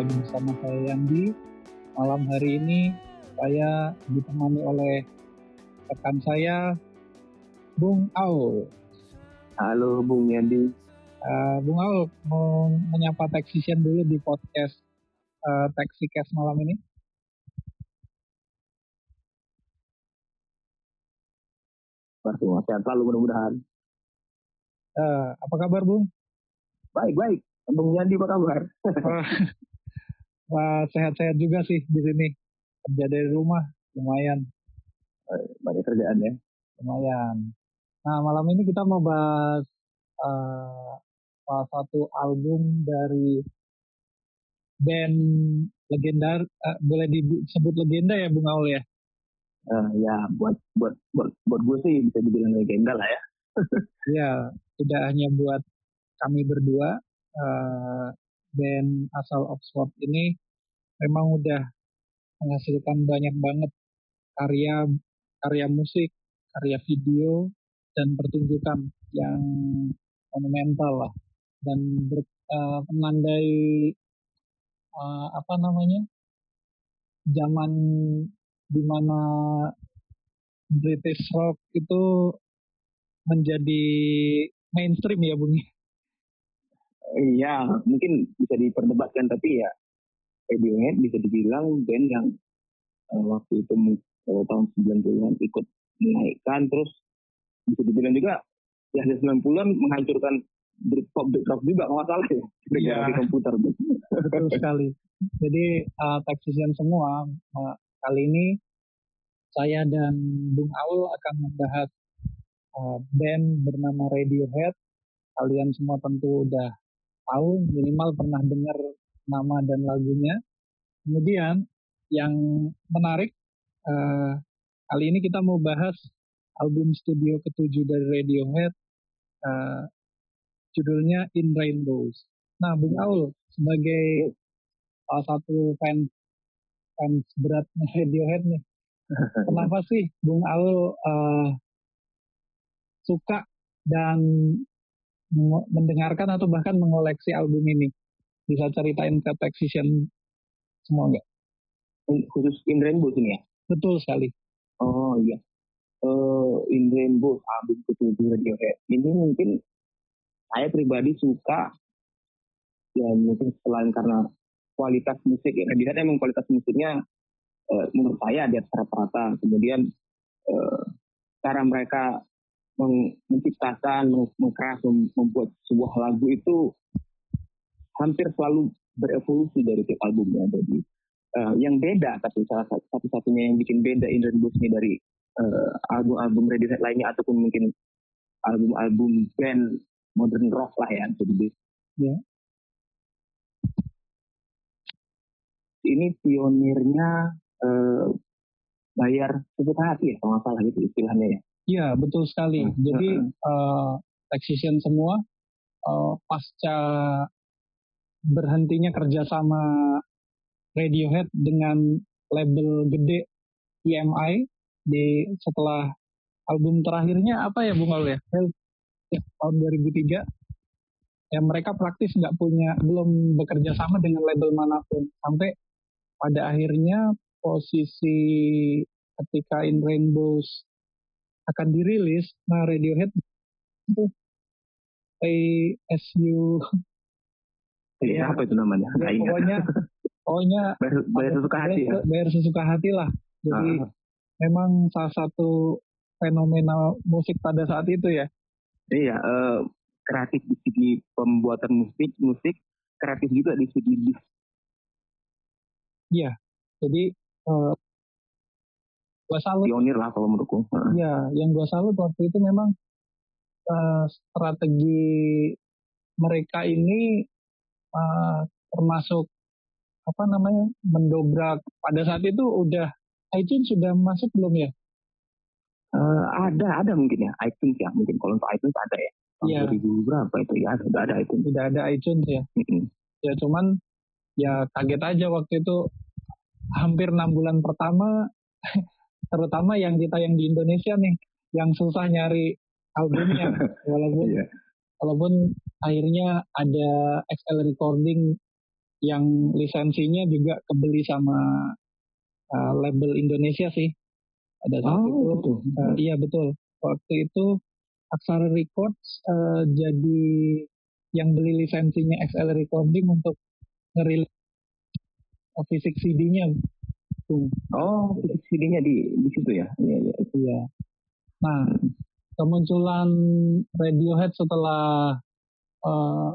lagi bersama saya Yandi. Malam hari ini saya ditemani oleh rekan saya Bung Aul. Halo Bung Yandi. Uh, Bung Aul mau menyapa Technician dulu di podcast uh, Taxicast malam ini. Waduh, sehat selalu mudah-mudahan. Uh, apa kabar Bung? Baik, baik. Bung Yandi apa kabar? Wah, sehat-sehat juga sih di sini. Kerja dari rumah, lumayan. Banyak kerjaan ya? Lumayan. Nah, malam ini kita mau bahas uh, salah satu album dari band legenda, uh, boleh disebut legenda ya Bung Aul ya? Uh, ya, buat buat buat buat gue sih bisa dibilang legenda lah ya. ya, tidak hanya buat kami berdua, uh, band asal Oxford ini memang udah menghasilkan banyak banget karya karya musik, karya video dan pertunjukan yang monumental lah dan ber, uh, menandai uh, apa namanya zaman di mana British rock itu menjadi mainstream ya Bung? Iya, mungkin bisa diperdebatkan tapi ya Radiohead bisa dibilang band yang uh, waktu itu uh, tahun 90-an ikut menaikkan terus bisa dibilang juga ya di 90-an menghancurkan Britpop, Britpop juga nggak masalah ya iya. di komputer. Betul sekali. Jadi uh, taxisian semua uh, kali ini saya dan Bung Aul akan membahas uh, band bernama Radiohead. Kalian semua tentu udah tahu minimal pernah dengar nama dan lagunya. Kemudian yang menarik uh, kali ini kita mau bahas album studio ketujuh dari Radiohead. Uh, judulnya In Rainbows. Nah, Bung Aul sebagai salah satu fans fans beratnya Radiohead nih, kenapa sih Bung Aul uh, suka dan mendengarkan atau bahkan mengoleksi album ini? Bisa ceritain ke Taxation semua nggak? Khusus In Rainbows ini ya? Betul sekali. Oh iya. Uh, In Rainbows album ketujuh Radiohead. Ini mungkin saya pribadi suka ya mungkin selain karena kualitas musik ya dilihat emang kualitas musiknya uh, menurut saya di atas rata-rata kemudian uh, cara mereka menciptakan mengkeras membuat sebuah lagu itu hampir selalu berevolusi dari tiap albumnya jadi uh, yang beda tapi salah satu satu-satunya yang bikin beda Indian Blues ini dari album-album uh, Radiohead lainnya ataupun mungkin album-album band modern rock lah ya jadi ya. ini pionirnya eh, bayar sesuka hati ya kalau nggak salah gitu istilahnya ya iya betul sekali. Hmm. jadi uh, Taxation semua uh, pasca berhentinya kerjasama Radiohead dengan label gede EMI di setelah album terakhirnya apa ya Bung Al ya? Ya, tahun 2003 ya mereka praktis nggak punya belum bekerja sama dengan label mana pun. Sampai pada akhirnya posisi ketika In Rainbows akan dirilis nah Radiohead itu ASU ya, apa itu namanya? Ya, pokoknya pokoknya bayar, bayar sesuka hati ya. bayar sesuka hati lah. Jadi uh. memang salah satu fenomena musik pada saat itu ya. Iya, uh, kreatif di segi pembuatan musik, musik kreatif juga di segi bis. Iya, jadi uh, gua salut. Pionir lah kalau menurutku. Iya, yang gua salut waktu itu memang uh, strategi mereka ini uh, termasuk apa namanya mendobrak pada saat itu udah iTunes sudah masuk belum ya? Uh, ada, ada mungkin ya iTunes ya, mungkin kalau untuk iTunes ada ya. Iya. 2000 berapa itu ya, sudah ada iTunes. Sudah ada iTunes ya. Ya cuman ya kaget aja waktu itu hampir enam bulan pertama, terutama yang kita yang di Indonesia nih, yang susah nyari albumnya, walaupun Iya. walaupun akhirnya ada XL recording yang lisensinya juga kebeli sama uh, label Indonesia sih pada saat oh, itu betul. Uh, iya betul waktu itu Aksara Records uh, jadi yang beli lisensinya XL Recording untuk ngerilis fisik CD-nya. Oh, fisik CD-nya di di situ ya? Iya, iya. Iya. Nah, kemunculan Radiohead setelah uh,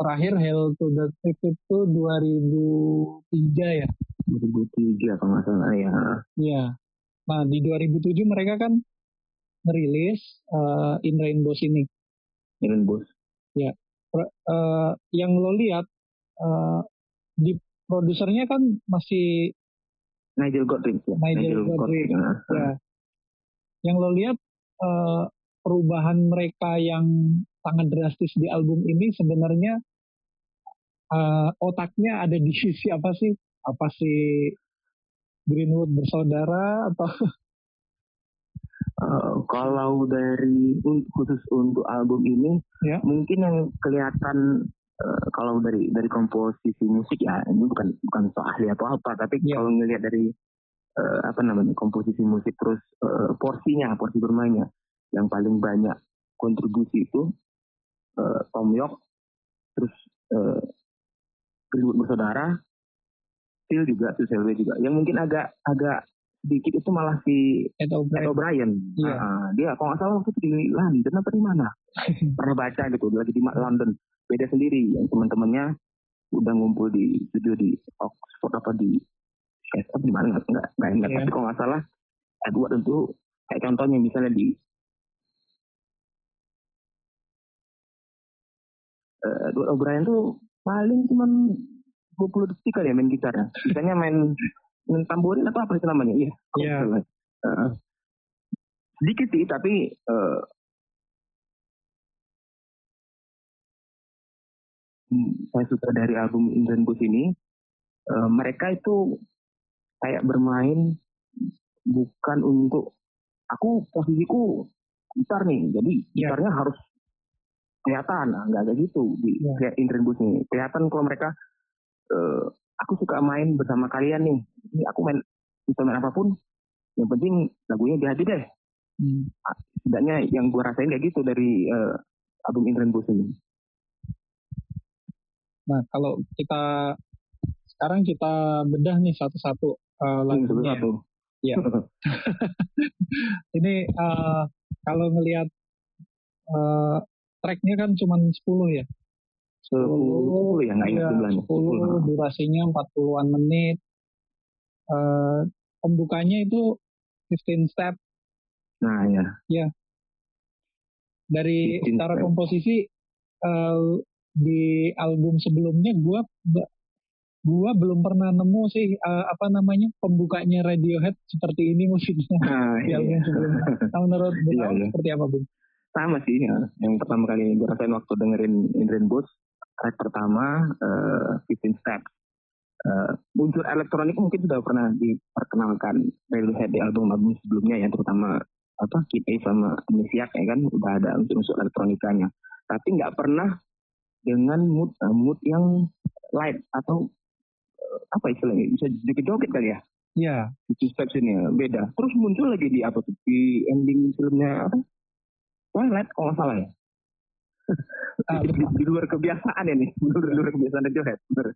terakhir Hell to the Thief itu 2003 ya? 2003 kalau nggak salah ya. Iya. Nah, di 2007 mereka kan merilis uh, In Rainbows ini. In Rainbows. Ya. Uh, yang lo lihat uh, di produsernya kan masih Nigel Godrich ya. Nigel, Nigel Godrich. Godrich. Ya. Yang lo lihat uh, perubahan mereka yang sangat drastis di album ini sebenarnya uh, otaknya ada di sisi apa sih? Apa sih Greenwood bersaudara atau Uh, kalau dari khusus untuk album ini, ya. mungkin yang kelihatan uh, kalau dari dari komposisi musik ya ini bukan bukan soal ahli atau apa, tapi ya. kalau ngelihat dari uh, apa namanya komposisi musik terus uh, porsinya, porsi bermainnya, yang paling banyak kontribusi itu uh, Tom York, terus uh, Greenwood bersaudara, Phil juga, Phil juga, yang mungkin agak agak sedikit itu malah si Ed O'Brien. Iya. Nah, dia kalau nggak salah waktu itu di London apa di mana? Pernah baca gitu, dia lagi di London. Beda sendiri, yang teman-temannya udah ngumpul di studio di Oxford apa di Sheffield di mana nggak nggak nggak ingat. Yeah. Tapi kalau nggak salah Edward itu kayak contohnya misalnya di uh, Edward O'Brien tuh paling cuma 20 detik kali ya main gitarnya. Biasanya main dengan tamborin atau apa itu namanya? Iya. Iya. Uh, sedikit sih, tapi uh, saya suka dari album Indian Bus ini, uh, mereka itu kayak bermain bukan untuk aku posisiku gitar nih, jadi yeah. gitarnya harus kelihatan, nah, nggak kayak gitu di yeah. kayak Indian Bus ini. Kelihatan kalau mereka uh, aku suka main bersama kalian nih. Ini aku main instrumen apa pun, yang penting lagunya di hati deh. Hmm. Setidaknya yang gue rasain kayak gitu dari uh, album Indren Bus ini. Nah, kalau kita sekarang kita bedah nih satu-satu uh, lagunya. Satu. Iya. ini uh, kalau ngelihat uh, tracknya kan cuma 10 ya. 10 ya nggak ingat iya, jumlahnya. 10, 10 durasinya 40-an menit. Uh, pembukanya itu 15 step. Nah ya. Ya. Dari cara step. komposisi uh, di album sebelumnya gue gua belum pernah nemu sih uh, apa namanya pembukanya Radiohead seperti ini musiknya nah, di album iya. sebelumnya. Nah, menurut Bung iya, iya. seperti apa Bung? Sama sih ya. Yang pertama kali gue rasain waktu dengerin Indren Boots track pertama uh, 15 Steps. Uh, unsur elektronik mungkin sudah pernah diperkenalkan Radiohead di album-album sebelumnya ya terutama apa kita sama Amnesiac ya kan udah ada unsur-unsur elektronikanya tapi nggak pernah dengan mood uh, mood yang light atau uh, apa istilahnya bisa joget-joget kali ya Iya. Itu steps ini ya, beda. Terus muncul lagi di apa tuh di ending filmnya apa? Twilight kalau nggak salah ya uh, di, di, luar kebiasaan ya nih, di luar, di luar kebiasaan Radiohead, benar.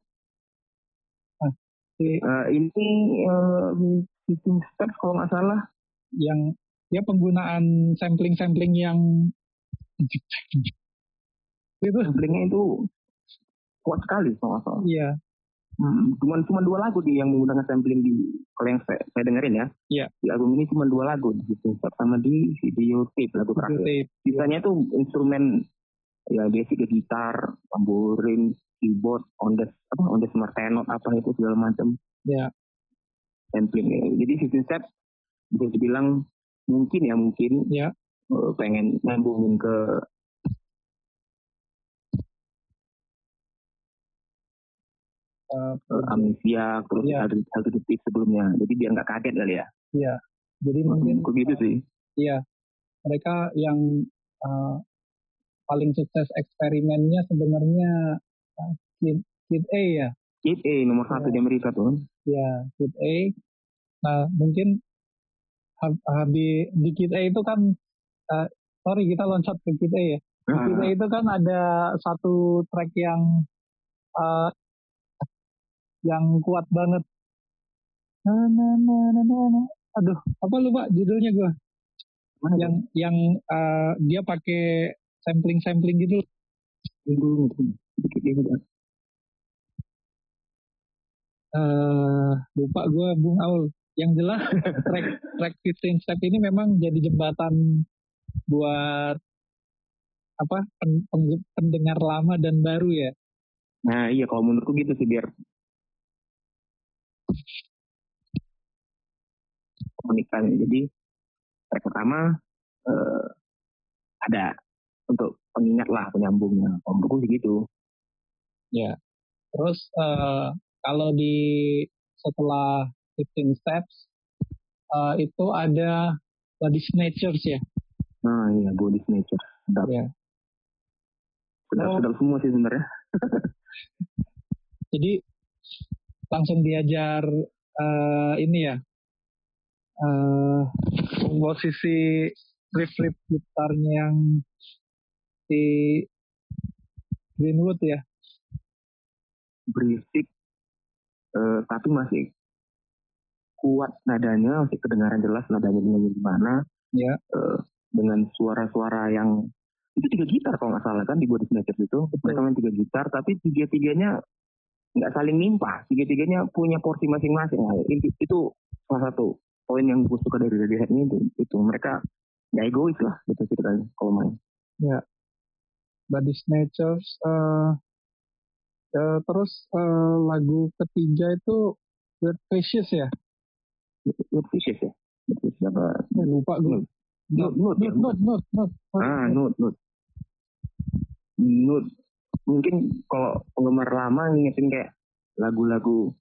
Uh, uh, ini uh, System Steps kalau nggak salah yang ya penggunaan sampling-sampling yang itu samplingnya itu kuat sekali kalau nggak salah. Iya. Hmm, cuma cuma dua lagu di yang menggunakan sampling di kalau yang saya, saya dengerin ya. Iya. Di album ini cuma dua lagu Steps sama di video tape lagu terakhir. Sisanya itu instrumen ya basic ke gitar, tamborin, keyboard, on the apa on the apa itu segala macam. Ya. Sampling ya. Jadi sistem set bisa dibilang mungkin ya mungkin ya. Pengen nyambungin ke uh, amnesia terus ya. hal hal detik sebelumnya. Jadi biar nggak kaget kali ya. Iya. Jadi mungkin begitu sih. Iya. Mereka yang uh, paling sukses eksperimennya sebenarnya uh, Kid, Kid A ya. Kid A nomor satu di Amerika tuh. Ya, Kid A. Nah, mungkin habis di Kid A itu kan, uh, sorry kita loncat ke Kid A ya. Di Kid A itu kan ada satu track yang uh, yang kuat banget. Nah, nah, nah, nah, nah, nah. Aduh, apa lupa judulnya gue? Yang yang uh, dia pakai sampling-sampling gitu. Uh, lupa gue Bung Aul. Yang jelas track track 15 step ini memang jadi jembatan buat apa pen, pendengar lama dan baru ya. Nah iya kalau menurutku gitu sih biar komunikasi. Jadi pertama uh, ada untuk pengingat lah penyambungnya. Kalau menurutku gitu. Ya. Terus uh, kalau di setelah 15 steps uh, itu ada body snatchers ya. Nah iya body snatcher. Sedap. Ya. Sedap, oh. sedap semua sih sebenarnya. Jadi langsung diajar uh, ini ya uh, posisi riff riff gitarnya yang di Greenwood ya? Berisik. Uh, tapi masih kuat nadanya masih kedengaran jelas nadanya dengan gimana ya. Uh, dengan suara-suara yang itu tiga gitar kalau nggak salah kan di Body Snatchers itu. Betul. mereka main tiga gitar tapi tiga tiganya nggak saling nimpa tiga tiganya punya porsi masing-masing. Nah, itu, itu salah satu poin yang gue suka dari Radiohead ini itu, itu mereka ya egois lah gitu ceritanya kalau main. Ya. Body Snatchers uh, uh, terus uh, lagu ketiga itu Weird Fishes ya? Weird Fishes ya? Apa? Eh, lupa gue note, note, note, note. Ah, note, note. Note mungkin kalau penggemar lama ngingetin kayak lagu-lagu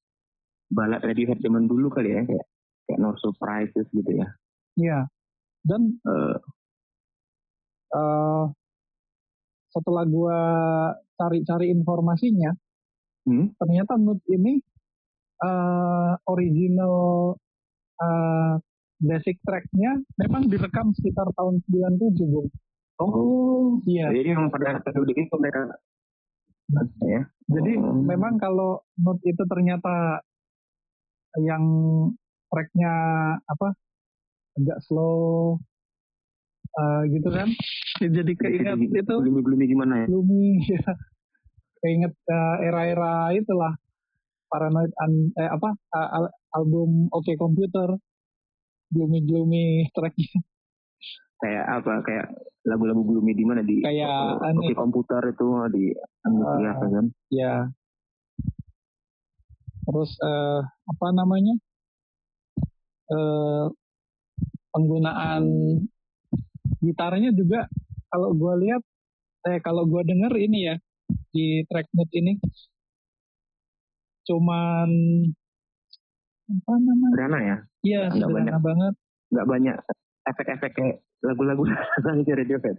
balad Radiohead zaman dulu kali ya kayak kayak No Surprises gitu ya. Iya. Dan uh, uh, setelah gua cari-cari informasinya, hmm? ternyata Mood ini uh, original uh, basic tracknya memang direkam sekitar tahun 97, Bung. Oh, iya. Jadi memang pada saat itu mereka ya. Jadi oh. memang kalau note itu ternyata yang tracknya apa agak slow uh, gitu kan? Jadi keinget itu. gloomy gloomy gimana ya? Gloomy ya. Keinget uh, era-era itulah. Paranoid an, eh, apa uh, album Oke okay Computer gloomy gloomy tracknya. Kayak apa kayak lagu-lagu gloomy di mana? Di kayak komputer itu di uh, ya kan? ya terus uh, apa namanya uh, penggunaan gitarnya juga kalau gue lihat eh kalau gue denger ini ya di track note ini cuman apa namanya? Sederhana ya? Iya, sederhana banget. Nggak banyak efek-efek kayak lagu-lagu dari Radiohead.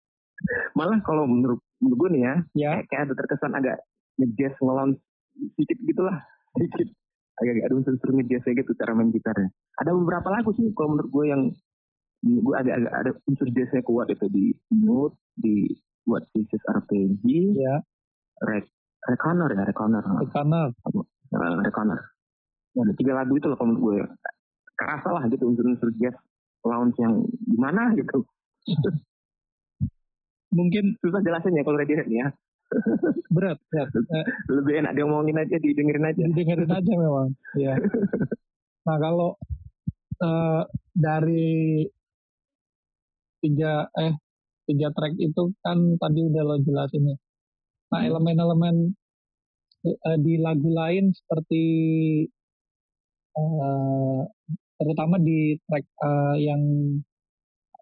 Malah kalau menurut, menurut gue nih ya, ya. Kayak, kayak ada terkesan agak ngejazz ngelon sedikit gitulah, sedikit agak-agak ada unsur-unsur ngejazz gitu cara main gitarnya. Ada beberapa lagu sih kalau menurut gue yang gue agak-agak ada unsur jazznya kuat itu di Mood, di buat Pieces RPG, ya. Rek Reconner ya, Reconner. Reconner. Uh, Reconner. Ada tiga lagu itu loh kalau menurut gue kerasa lah gitu unsur-unsur jazz lounge yang gimana gitu. Mungkin susah jelasin ya kalau Radiohead ya. Berat, berat. Lebih enak dia ngomongin aja, didengerin aja. Didengerin aja memang. ya. Nah kalau uh, dari tiga eh tiga track itu kan tadi udah lo jelasin ya. Nah hmm. elemen-elemen uh, di lagu lain seperti uh, terutama di track uh, yang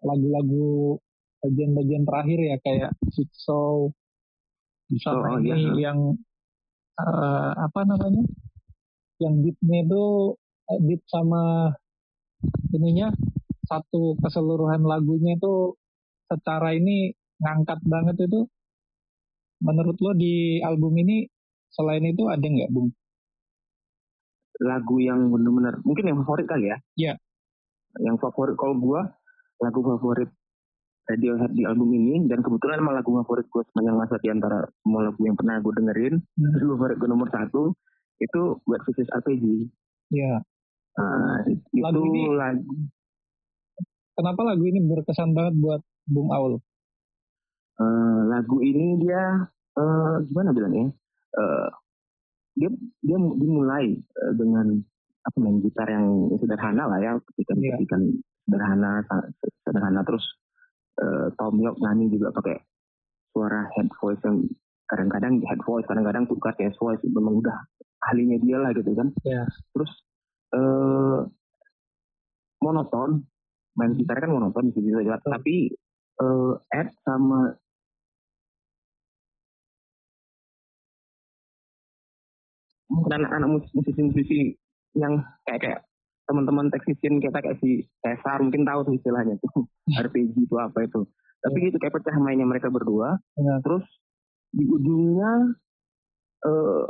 lagu-lagu bagian-bagian terakhir ya kayak Jigsaw sama oh, ini iya. yang uh, apa namanya? Yang beatnya itu beat sama ininya satu keseluruhan lagunya itu secara ini ngangkat banget itu. Menurut lo di album ini selain itu ada nggak bung? Lagu yang benar-benar mungkin yang favorit kali ya? Iya. yang favorit kalau gua lagu favorit Radiohead di album ini. Dan kebetulan emang lagu favorit gue sepanjang masa di antara semua lagu yang pernah gue dengerin. Hmm. lagu favorit gue nomor satu itu buat Versus RPG ya Nah, itu Lagu ini- lagu kenapa lagu ini berkesan banget buat bung Aul? Eh, lagu ini dia eh, gimana bilangnya? Eh, dia dia dimulai eh, dengan apa main gitar yang sederhana lah ya. Ketika Iya. ketika sederhana sederhana terus eh, Tom York nyanyi juga pakai suara head voice yang kadang-kadang head voice kadang-kadang tukar jazz voice memang udah ahlinya dia lah gitu kan Iya. terus eh monoton main gitar kan monoton gitu saja Betul. tapi eh Ed sama mungkin anak-anak mus- musisi-musisi yang kayak kayak teman-teman technician kita kayak si Cesar mungkin tahu tuh istilahnya tuh. RPG itu apa itu. Tapi itu kayak pecah mainnya mereka berdua. Benar. terus di ujungnya eh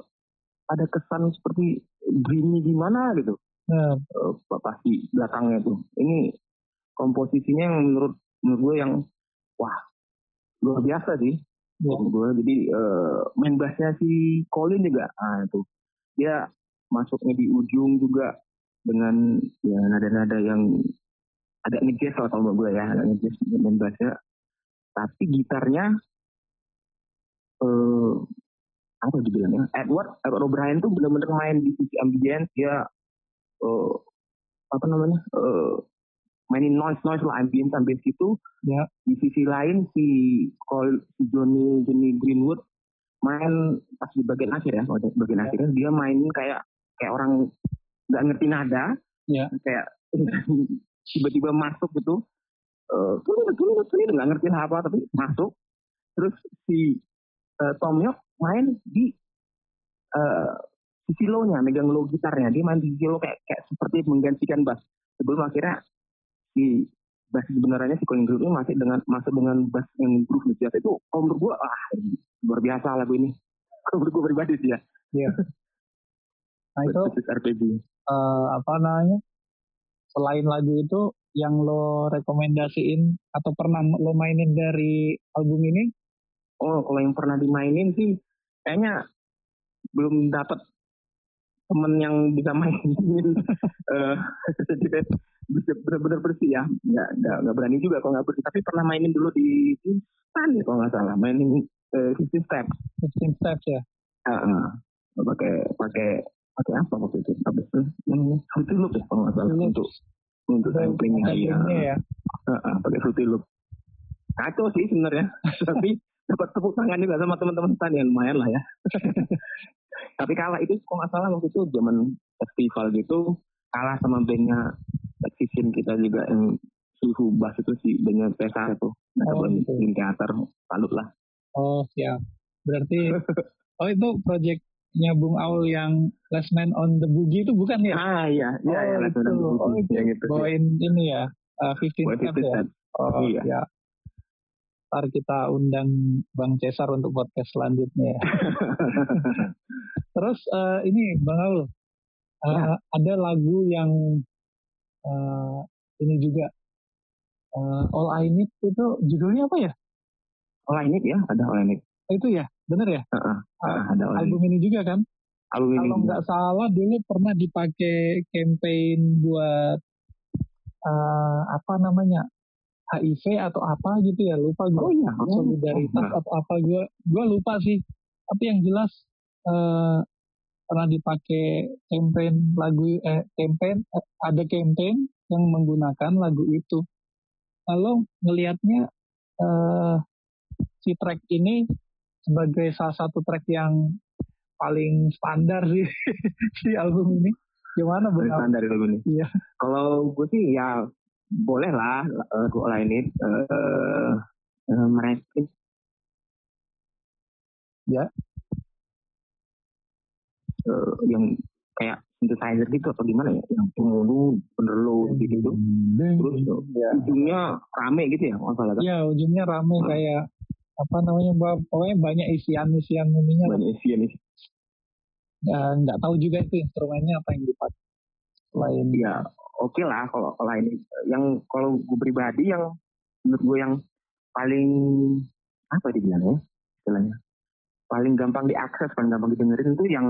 ada kesan seperti dreamy gimana gitu. Nah, eh, pasti belakangnya tuh. Ini komposisinya yang menurut menurut gue yang wah luar biasa sih. Ya. Menurut gue. Jadi eh, main bassnya si Colin juga, ah itu. Dia masuknya di ujung juga dengan ya nada-nada yang agak ngejazz lah kalau menurut gue ya, agak ngejazz main bassnya. Tapi gitarnya eh apa dibilangnya Edward Edward O'Brien tuh benar-benar main di sisi ambience dia eh, apa namanya eh, mainin noise noise lah ambience ambience itu Ya. di sisi lain si Col si Johnny Johnny Greenwood main pas di bagian akhir ya pada bagian Ya. akhirnya dia mainin kayak kayak orang nggak ngerti nada Ya. kayak tiba-tiba masuk gitu eh tuh tuh tuh nggak ngerti apa tapi masuk terus si eh, Tom York main di eh sisi low-nya, megang low gitarnya. Dia main di sisi low kayak, kayak seperti menggantikan bass. Sebelum akhirnya si bass sebenarnya si Colin Greenwood ini masih dengan masuk dengan bass yang groove di atas itu kalau menurut gua ah luar biasa lagu ini. Kalau menurut gua pribadi sih ya. nah itu RPG. Eh, apa namanya selain lagu itu yang lo rekomendasiin atau pernah lo mainin dari album ini? Oh, kalau yang pernah dimainin sih kayaknya belum dapat temen yang bisa mainin bisa benar-benar bersih ya. Nggak nggak nggak berani juga kalau nggak bersih. Tapi pernah mainin dulu di Stan ya kalau nggak salah. Mainin eh, 15 step 15 Steps ya? Heeh. pakai pakai pakai apa waktu itu? Apa namanya Fruity Loop ya kalau nggak salah. Untuk untuk samplingnya iya Samplingnya ya. Heeh, pakai Fruity Loop. Kacau sih sebenarnya. Tapi dapat tepuk tangan juga sama teman-teman Stan ya lumayan lah ya. Tapi kalah itu kalau nggak salah waktu itu zaman festival gitu kalah sama bandnya Taxisin kita juga yang suhu bass itu si bandnya Pesar itu. Mereka Oh, gitu. teater salut lah. Oh siap. Berarti oh itu projectnya Bung Aul yang Last Man on the Boogie itu bukan ya ah iya iya iya oh, lah itu. sudah oh, itu. yang itu bawain ini ya uh, 15 Buat Steps itu ya oh Iya. ya ntar kita undang Bang Cesar untuk podcast selanjutnya ya. Terus eh, ini Bang Aul, eh, Ya. ada lagu yang eh, ini juga eh, All I Need itu judulnya apa ya? All I Need ya ada All I Need itu ya, bener ya? Heeh, Ah, ada album ini juga kan? album ini Kalau nggak salah dulu pernah dipakai campaign buat eh, apa namanya HIV atau apa gitu ya lupa gue. oh iya oh, solidaritas oh, atau apa gue gue lupa sih tapi yang jelas eh, pernah dipakai campaign lagu eh campaign eh, ada campaign yang menggunakan lagu itu kalau ngelihatnya eh, si track ini sebagai salah satu track yang paling standar sih di album ini gimana bang standar lagu ini Iya. kalau gue sih ya boleh lah lagu All I Need eh eh, mereka Ya. Eh, yang kayak synthesizer gitu atau gimana ya yang penghulu bener low gitu terus ya. ujungnya rame gitu ya kalau nggak salah kan? ya ujungnya rame kayak apa namanya pokoknya banyak isian-isian ininya banyak isian nih. Ya nggak tahu juga itu instrumennya apa yang dipakai. Selain ya oke okay lah kalau kalau ini. Yang kalau gue pribadi yang menurut gue yang paling apa dibilangnya istilahnya? Paling gampang diakses paling gampang didengerin itu yang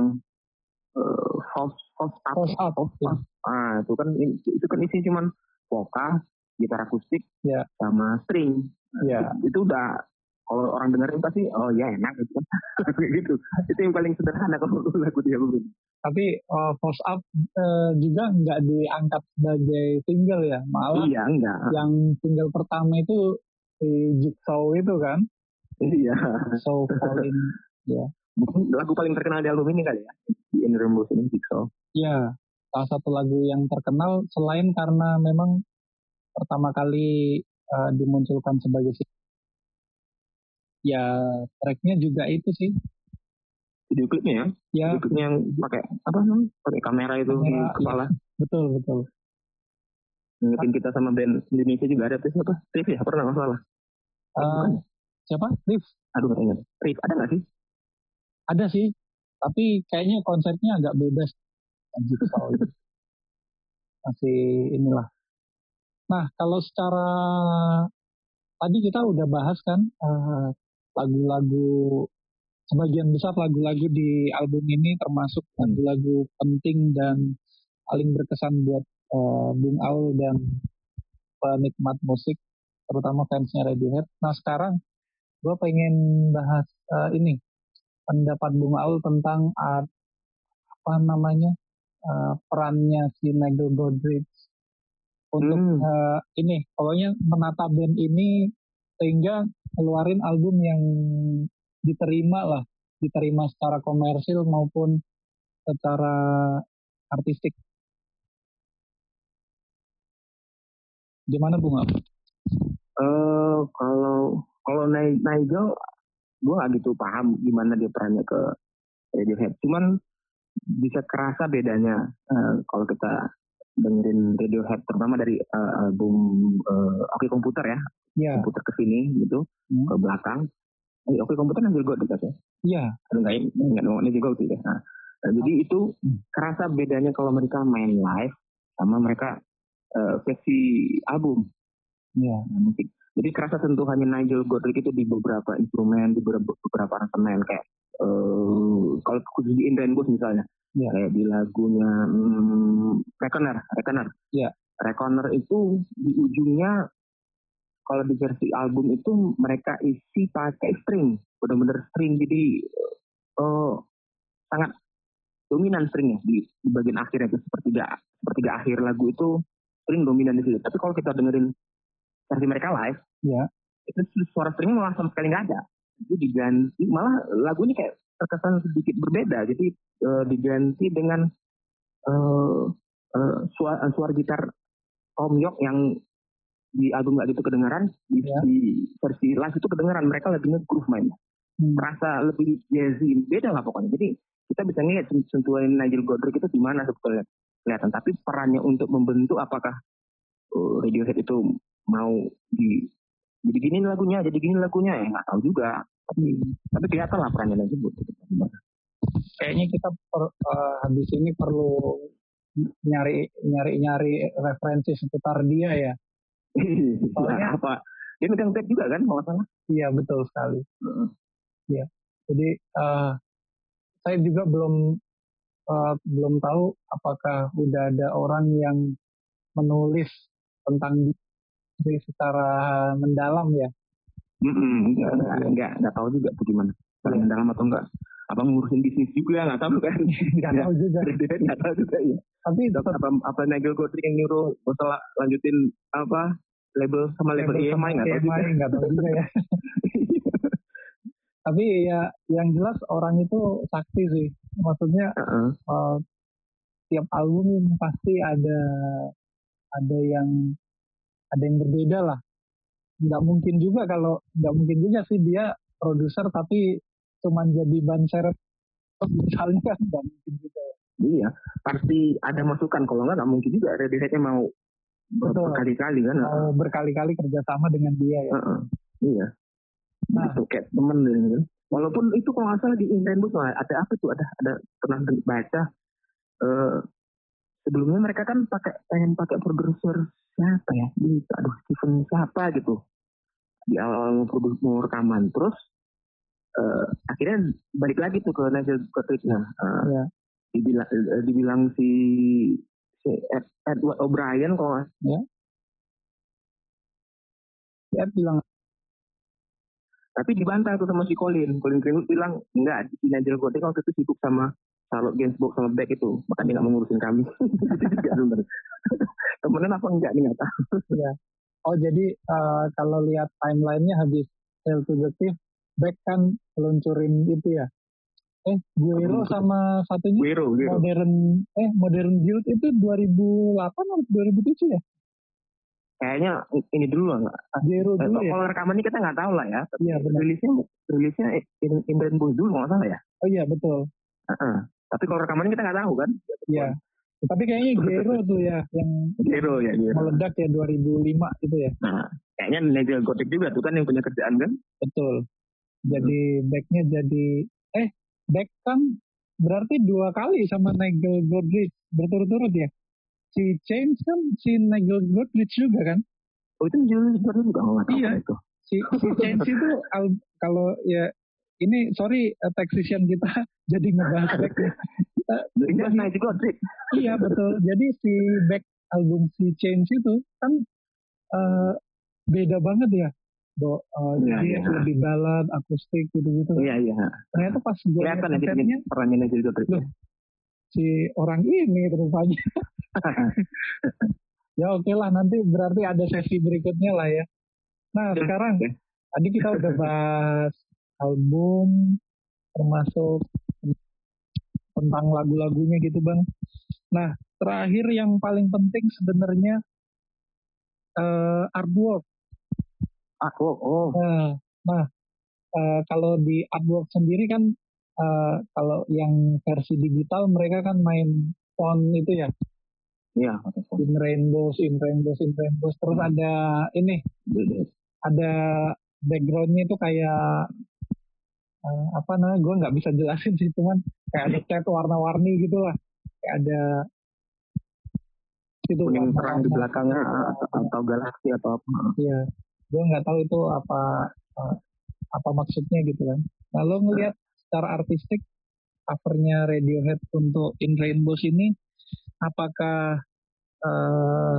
uh, false false up. False up, false up. ah itu kan itu kan isi cuman vokal gitar akustik yeah. sama string. Yeah. itu, itu udah kalau orang dengerin pasti oh ya enak gitu gitu. Itu yang paling sederhana kalau lagu dia begini tapi uh, Force Up uh, juga nggak diangkat sebagai single ya malah iya enggak. yang single pertama itu si Jigsaw itu kan? Iya. So Falling ya. Mungkin lagu paling terkenal di album ini kali ya? Di In Rainbows ini Jigsaw. Iya. Salah satu lagu yang terkenal selain karena memang pertama kali uh, dimunculkan sebagai single ya tracknya juga itu sih video klipnya ya. Ya. Video klipnya yang pakai apa namanya? Pakai kamera itu kamera, di iya. kepala. Ya. Betul, betul. Ngingetin kita sama band Indonesia juga ada tuh siapa? Rif ya? Pernah nggak salah? Uh, siapa? Rif? Aduh nggak ingat. Rif ada nggak sih? Ada sih. Tapi kayaknya konsepnya agak beda. Masih inilah. Nah, kalau secara tadi kita udah bahas kan uh, lagu-lagu sebagian besar lagu-lagu di album ini termasuk lagu-lagu penting dan paling berkesan buat uh, Bung Aul dan penikmat musik, terutama fansnya Radiohead. Nah sekarang gue pengen bahas uh, ini pendapat Bung Aul tentang uh, apa namanya uh, perannya si Nigel Godrich untuk hmm. uh, ini, pokoknya menata band ini sehingga keluarin album yang diterima lah, diterima secara komersil maupun secara artistik. Gimana Bunga? Uh, kalau kalau Nigel, gue gak gitu paham gimana dia perannya ke Radiohead. Cuman bisa kerasa bedanya uh, kalau kita dengerin Radiohead, terutama dari uh, album uh, Oke Komputer ya, yeah. komputer ke sini gitu, hmm. ke belakang. Eh, oke komputer ngambil gue dekat ya iya. Aduh nggak nggak ngomongnya juga gitu ya. Nah, nah, jadi itu hmm. kerasa bedanya kalau mereka main live sama mereka uh, versi album. Iya. Nah, mungkin. Jadi kerasa sentuhannya Nigel Godrich itu di beberapa instrumen di beberapa, beberapa aransemen kayak uh, kalau khusus di Rainbows misalnya yeah. kayak di lagunya hmm, Reckoner Reckoner yeah. Reckoner itu di ujungnya kalau di versi album itu mereka isi pakai string, benar-benar string. Jadi uh, sangat dominan stringnya di, di bagian akhirnya itu seperti sepertiga sepertiga akhir lagu itu string dominan di situ. Tapi kalau kita dengerin versi mereka live, ya itu suara stringnya malah sama sekali nggak ada. Itu diganti, malah lagunya kayak terkesan sedikit berbeda. Jadi uh, diganti dengan uh, uh, suara, suara gitar Tom York yang di album gak gitu kedengaran di, yeah. di versi live itu kedengaran mereka lebih nge-groove mainnya hmm. merasa lebih jazzy beda lah pokoknya jadi kita bisa ngeliat sentuhan Nigel Godrich itu di mana sebetulnya kelihatan tapi perannya untuk membentuk apakah uh, Radiohead itu mau di jadi gini lagunya jadi gini lagunya ya nggak tahu juga tapi tapi kelihatan lah perannya Godrich kayaknya kita per, uh, habis ini perlu nyari nyari nyari referensi seputar dia ya Soalnya apa? Dia megang tape juga kan, kalau salah? Iya betul sekali. Iya. Jadi uh, saya juga belum uh, belum tahu apakah udah ada orang yang menulis tentang diri secara mendalam ya. Mm -hmm. enggak, enggak, enggak, enggak tahu juga tuh gimana. Paling iya. mendalam atau enggak apa ngurusin bisnis juga nggak tahu kan nggak tahu juga nggak tahu juga ya tapi tetap apa apa Nigel Godrich yang nyuruh usah lanjutin apa label sama label, label EMI nggak tahu juga nggak tahu juga ya tapi ya yang jelas orang itu sakti sih maksudnya uh -uh. Uh, tiap album pasti ada ada yang ada yang berbeda lah nggak mungkin juga kalau nggak mungkin juga sih dia produser tapi cuma jadi ban serep misalnya kan nggak mungkin juga ya. Iya, pasti ada masukan. Kalau nggak nggak mungkin juga Radioheadnya mau berkali-kali kan. Mau berkali-kali kerjasama dengan dia ya. Uh -uh. Iya. nah. itu kayak temen gitu walaupun itu kalau nggak salah di Indenbus ada apa tuh ada ada pernah baca uh, sebelumnya mereka kan pakai pengen pakai produser siapa ya? Ini aduh Steven siapa gitu. Di awal mau mau rekaman. Terus uh, akhirnya balik lagi tuh ke Nigel nah uh, ya. dibilang uh, dibilang si si Ed, Edward O'Brien kalau ya Ed bilang tapi dibantah tuh sama si Colin. Colin Greenwood bilang, enggak, si Nigel Godek waktu itu sibuk sama Charlotte Gainsbourg sama Beck itu. Makanya dia nggak mengurusin kami. Temenan apa enggak nih nggak tahu. Iya. Oh jadi uh, kalau lihat timelinenya habis Hail to the Thief, Beck kan peluncurin itu ya. Eh, Guero sama satunya Guero, Guero. Modern eh Modern Guild itu 2008 atau 2007 ya? kayaknya ini dulu lah nggak Zero dulu ya kalau rekaman ini kita nggak tahu lah ya iya benar rilisnya rilisnya in, in Bus dulu nggak salah ya oh iya betul uh -uh. Tapi kalau rekaman kita nggak tahu kan iya tapi kayaknya Zero tuh ya yang Zero ya Zero. meledak ya 2005 itu ya nah kayaknya Nigel Gothic juga tuh kan yang punya kerjaan kan betul jadi hmm. backnya jadi eh back kan berarti dua kali sama Nigel Godrich berturut-turut ya si James kan si Nigel Godrich juga kan? Oh itu Nigel Godrich juga nggak tahu iya. itu. Si, si James itu al, kalau ya ini sorry uh, taxation kita jadi ngebahas back Godrich. Iya betul. Jadi si back album si James itu kan uh, beda banget ya. Do, uh, ya, jadi ya. lebih balad, akustik gitu-gitu. Iya iya. Ternyata pas gue lihat kontennya perannya Godrich si orang ini rupanya. ya oke okay lah nanti berarti ada sesi berikutnya lah ya. Nah sekarang tadi kita udah bahas album termasuk tentang lagu-lagunya gitu bang. Nah terakhir yang paling penting sebenarnya uh, artwork. Artwork, oh. Nah, nah uh, kalau di artwork sendiri kan uh, kalau yang versi digital mereka kan main font itu ya. Iya, in rainbows, in rainbows, in rainbows. Terus ada ini, ada backgroundnya itu kayak uh, apa namanya? Gue nggak bisa jelasin sih, cuman kayak ada cat warna-warni gitu lah. Kayak ada itu kuning terang di belakangnya atau, atau galaksi atau apa. Iya, gue nggak tahu itu apa uh, apa maksudnya gitu kan. Nah lo ngelihat secara artistik covernya Radiohead untuk In Rainbows ini apakah uh,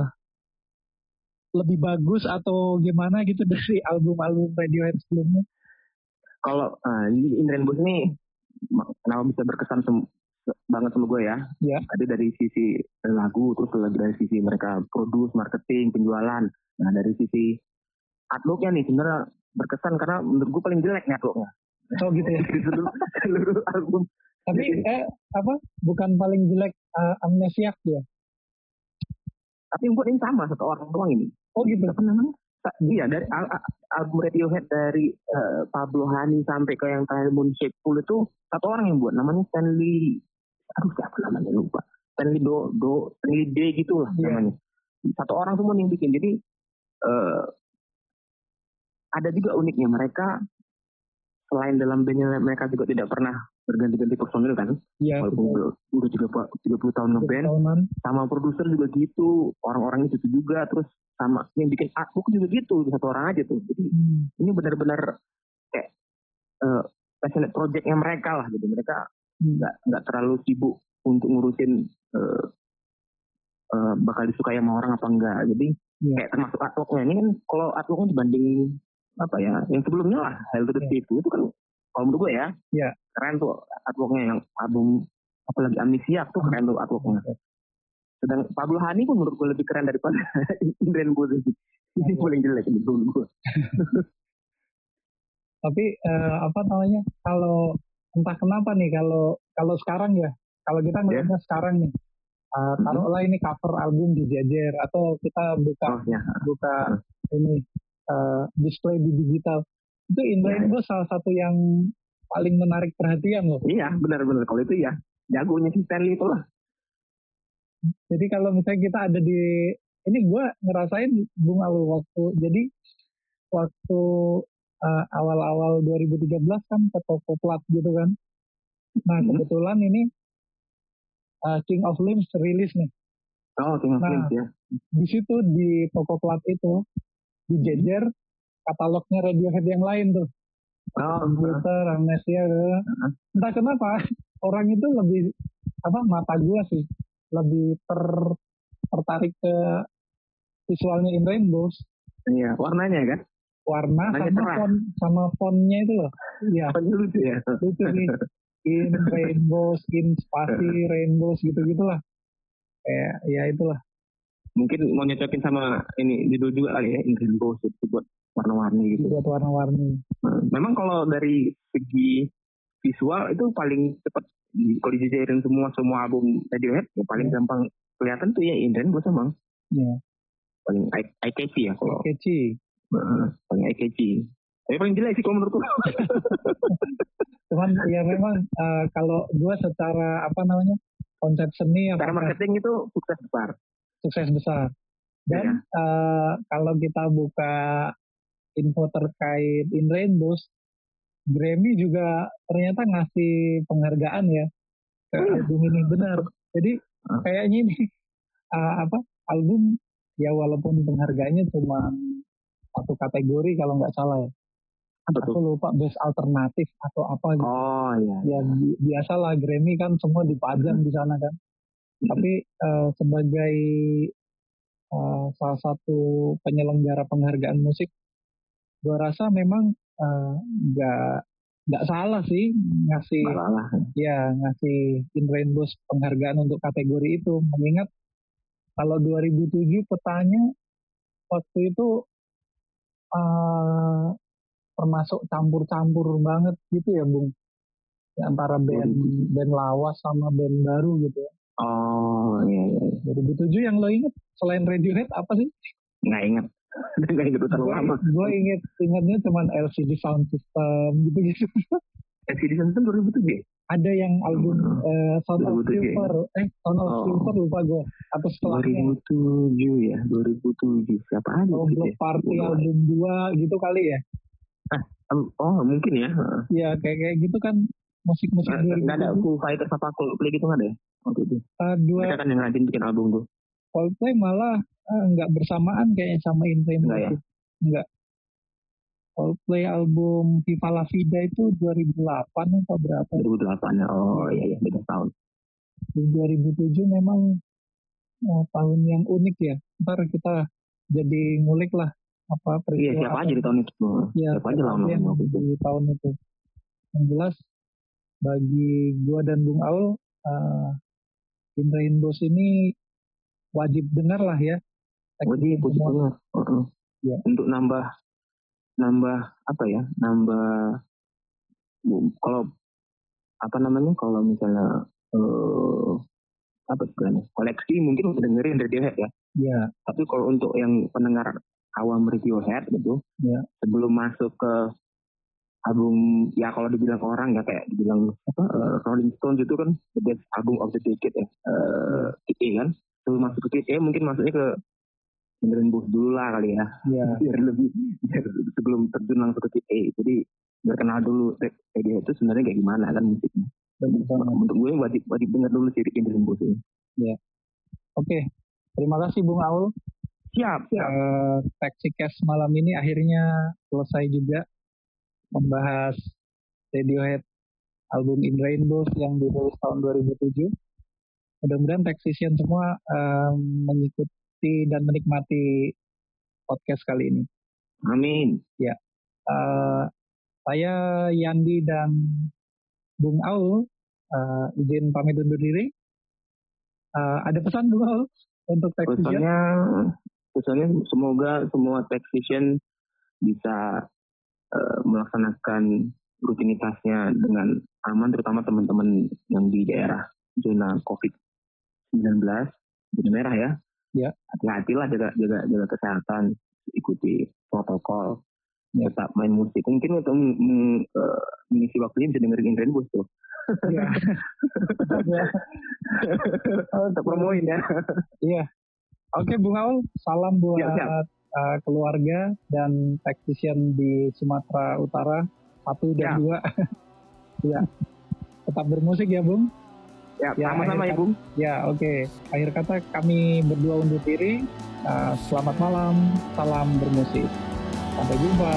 lebih bagus atau gimana gitu dari album-album Radiohead sebelumnya? Kalau uh, In Rainbows ini kenapa bisa berkesan sem banget sama gue ya? Ya. Tadi dari sisi lagu, terus lagi dari sisi mereka produce, marketing, penjualan. Nah dari sisi artworknya nih sebenarnya berkesan karena menurut gue paling jelek nih artworknya. Oh gitu ya. seluruh, album. Tapi eh apa? Bukan paling jelek uh, amnesiak dia. Tapi yang buat ini sama satu orang doang ini. Oh gitu. Apa namanya? Iya dari al album Radiohead dari uh, Pablo Hani sampai ke yang terakhir Moonshake Pool itu satu orang yang buat namanya Stanley aduh siapa namanya lupa. Stanley Do Do Stanley D gitu lah yeah. namanya. Satu orang semua yang bikin jadi uh, ada juga uniknya mereka selain dalam bandnya mereka juga tidak pernah berganti-ganti personil kan? Iya walaupun udah tiga puluh tahun ngeband sama produser juga gitu orang-orang itu juga terus sama yang bikin artbook juga gitu satu orang aja tuh jadi hmm. ini benar-benar kayak uh, passionate projectnya mereka lah jadi mereka hmm. nggak hmm. nggak terlalu sibuk untuk ngurusin uh, uh, bakal disukai sama orang apa enggak jadi yeah. kayak termasuk artworknya ini kan kalau artworknya dibanding apa ya yang sebelumnya lah Hell to the yeah. itu kan kalau menurut gue ya yeah. keren tuh artworknya yang album apalagi amnesia tuh keren tuh artworknya sedang Pablo Hani pun menurut gue lebih keren daripada Indren Bose ini paling jelek menurut gue tapi uh, apa namanya kalau entah kenapa nih kalau kalau sekarang ya kalau kita melihatnya yeah. sekarang nih uh, taruhlah ini cover album di Jajar atau kita buka oh, ya. buka ini uh, display di digital itu Indra yeah. itu salah satu yang paling menarik perhatian loh. Iya benar-benar kalau itu ya jagonya si Stanley itu lah. Jadi kalau misalnya kita ada di ini gue ngerasain bunga lo waktu jadi waktu uh, awal-awal 2013 kan ke toko plat gitu kan. Nah Hmm. kebetulan ini uh, King of Limbs rilis nih. Oh, King of Nah. Limbs ya. Di situ di toko plat itu dijejer katalognya Radiohead yang lain tuh. Oh, Computer, Amnesia, entah kenapa orang itu lebih apa mata gua sih lebih ter tertarik ke visualnya In Rainbows iya. Warnanya kan? warna Warnanya sama cerah. font sama fontnya itu loh iya Apa lucu ya? lucu nih in rainbows in spasi rainbows gitu gitulah kayak ya itulah Mungkin mau nyocokin sama ini judul juga kali ya, In Rainbows itu buat warna-warni gitu. buat warna-warni Nah, Memang kalau dari segi visual itu paling cepat kalau dijajarin semua semua album Radiohead ya paling Ya. gampang kelihatan tuh ya In Rainbows emang ya paling eye, eye catchy ya kalau catchy uh, paling eye catchy. Tapi paling jelek sih kalau menurutku. cuman ya memang eh, kalau gua secara apa namanya konsep seni Cara apakah marketing itu sukses besar. sukses besar dan Iya. eh, kalau kita buka info terkait In Rainbows Grammy juga ternyata ngasih penghargaan ya. Ke Oh iya. album ini benar. Jadi Ah. kayaknya ini eh, apa album ya walaupun penghargaannya cuma satu kategori kalau nggak salah ya. Apa aku lupa best alternatif atau apa gitu. Oh iya. ya bi- biasalah Grammy kan semua dipajang di sana kan. Tapi eh, sebagai eh, salah satu penyelenggara penghargaan musik gua rasa memang eh, nggak nggak salah sih ngasih Malah. ya ngasih In Rainbows penghargaan untuk kategori itu mengingat kalau 2007 petanya waktu itu eh, termasuk campur-campur banget gitu ya Bung Ya, antara band band lawas sama band baru gitu ya. Oh iya iya. 2007 yang lo inget selain Radiohead apa sih? Nggak inget. Nggak inget udah terlalu lama. Gue inget ingetnya cuman LCD Sound System gitu-gitu. LCD System 2007 ya? Ada yang album eh, Sound of 2007 ya? Silver, eh Sound of Oh. Silver lupa gue. Atau setelahnya 2007 ya, 2007. Siapa aja Oh, gitu Block ya? Party Lupa. album 2 gitu kali ya. Em, Oh mungkin ya. Heeh. Ya kayak kayak gitu kan musik-musik Nggak nggak ada 2007. Foo Fighters apa Coldplay gitu nggak ada ya? Waktu itu. Eh, dua Mereka kan yang ngajin bikin album tuh. Coldplay malah eh, nggak bersamaan kayaknya sama In ya? itu. Nggak. Coldplay album Viva La Vida itu 2008 atau berapa? 2008 ya. Oh iya iya beda tahun. Di 2007 memang eh, tahun yang unik ya. Ntar kita jadi ngulik lah apa Iya peristiwa siapa apa aja di tahun itu. ya, siapa aja lawan yang itu. di tahun itu. Yang jelas bagi gua dan Bung Aul uh, In Rainbows ini wajib dengar lah ya. Semua. banget. Heeh. Iya. Untuk nambah nambah apa ya? Nambah bu- kalau apa namanya kalau misalnya eh apa istilahnya koleksi mungkin udah dengerin Radiohead ya Ya, tapi kalau untuk yang pendengar awam Radiohead gitu Ya. sebelum masuk ke album ya kalau dibilang orang ya kayak dibilang apa eh, Rolling Stones itu kan the best album of the decade ya A kan sebelum masuk ke A mungkin masuknya ke benerin bus dulu lah kali ya. Ya, biar lebih biar sebelum terjun langsung ke A jadi biar kenal dulu Radiohead itu sebenarnya kayak gimana kan musiknya. Benar banget. untuk gue wajib wajib denger dulu sih Benerin Bus ini. Oke, terima kasih Bung Aul. siap siap. Eh, Taxicast malam ini akhirnya selesai juga membahas Radiohead album In Rainbows yang dirilis tahun 2007. Mudah-mudahan Taxician semua em, mengikuti dan menikmati podcast kali ini. amin Eh, saya Yandi dan Bung Aul eh, izin pamit undur diri. Eh, ada pesan Bung Aul untuk Taxician? pesannya pesannya semoga semua technician bisa eh, melaksanakan rutinitasnya dengan aman terutama teman-teman yang di daerah zona COVID-19 zona merah ya Ya. hati-hatilah jaga jaga jaga kesehatan ikuti protokol Ya. tetap main musik mungkin untuk meng- meng- eh, mengisi waktunya bisa dengerin Rainbow tuh Ya. Ya. tetap promoin ya Iya. Oke Bung Aul, salam buat Siap, siap. uh, keluarga dan taxation di Sumatera Utara satu dan ya. dua. ya, tetap bermusik ya, Bung. Ya, ya sama-sama ya, Bung. Ya, oke. Okay. Akhir kata kami berdua undur diri. Uh, selamat malam, salam bermusik. Sampai jumpa.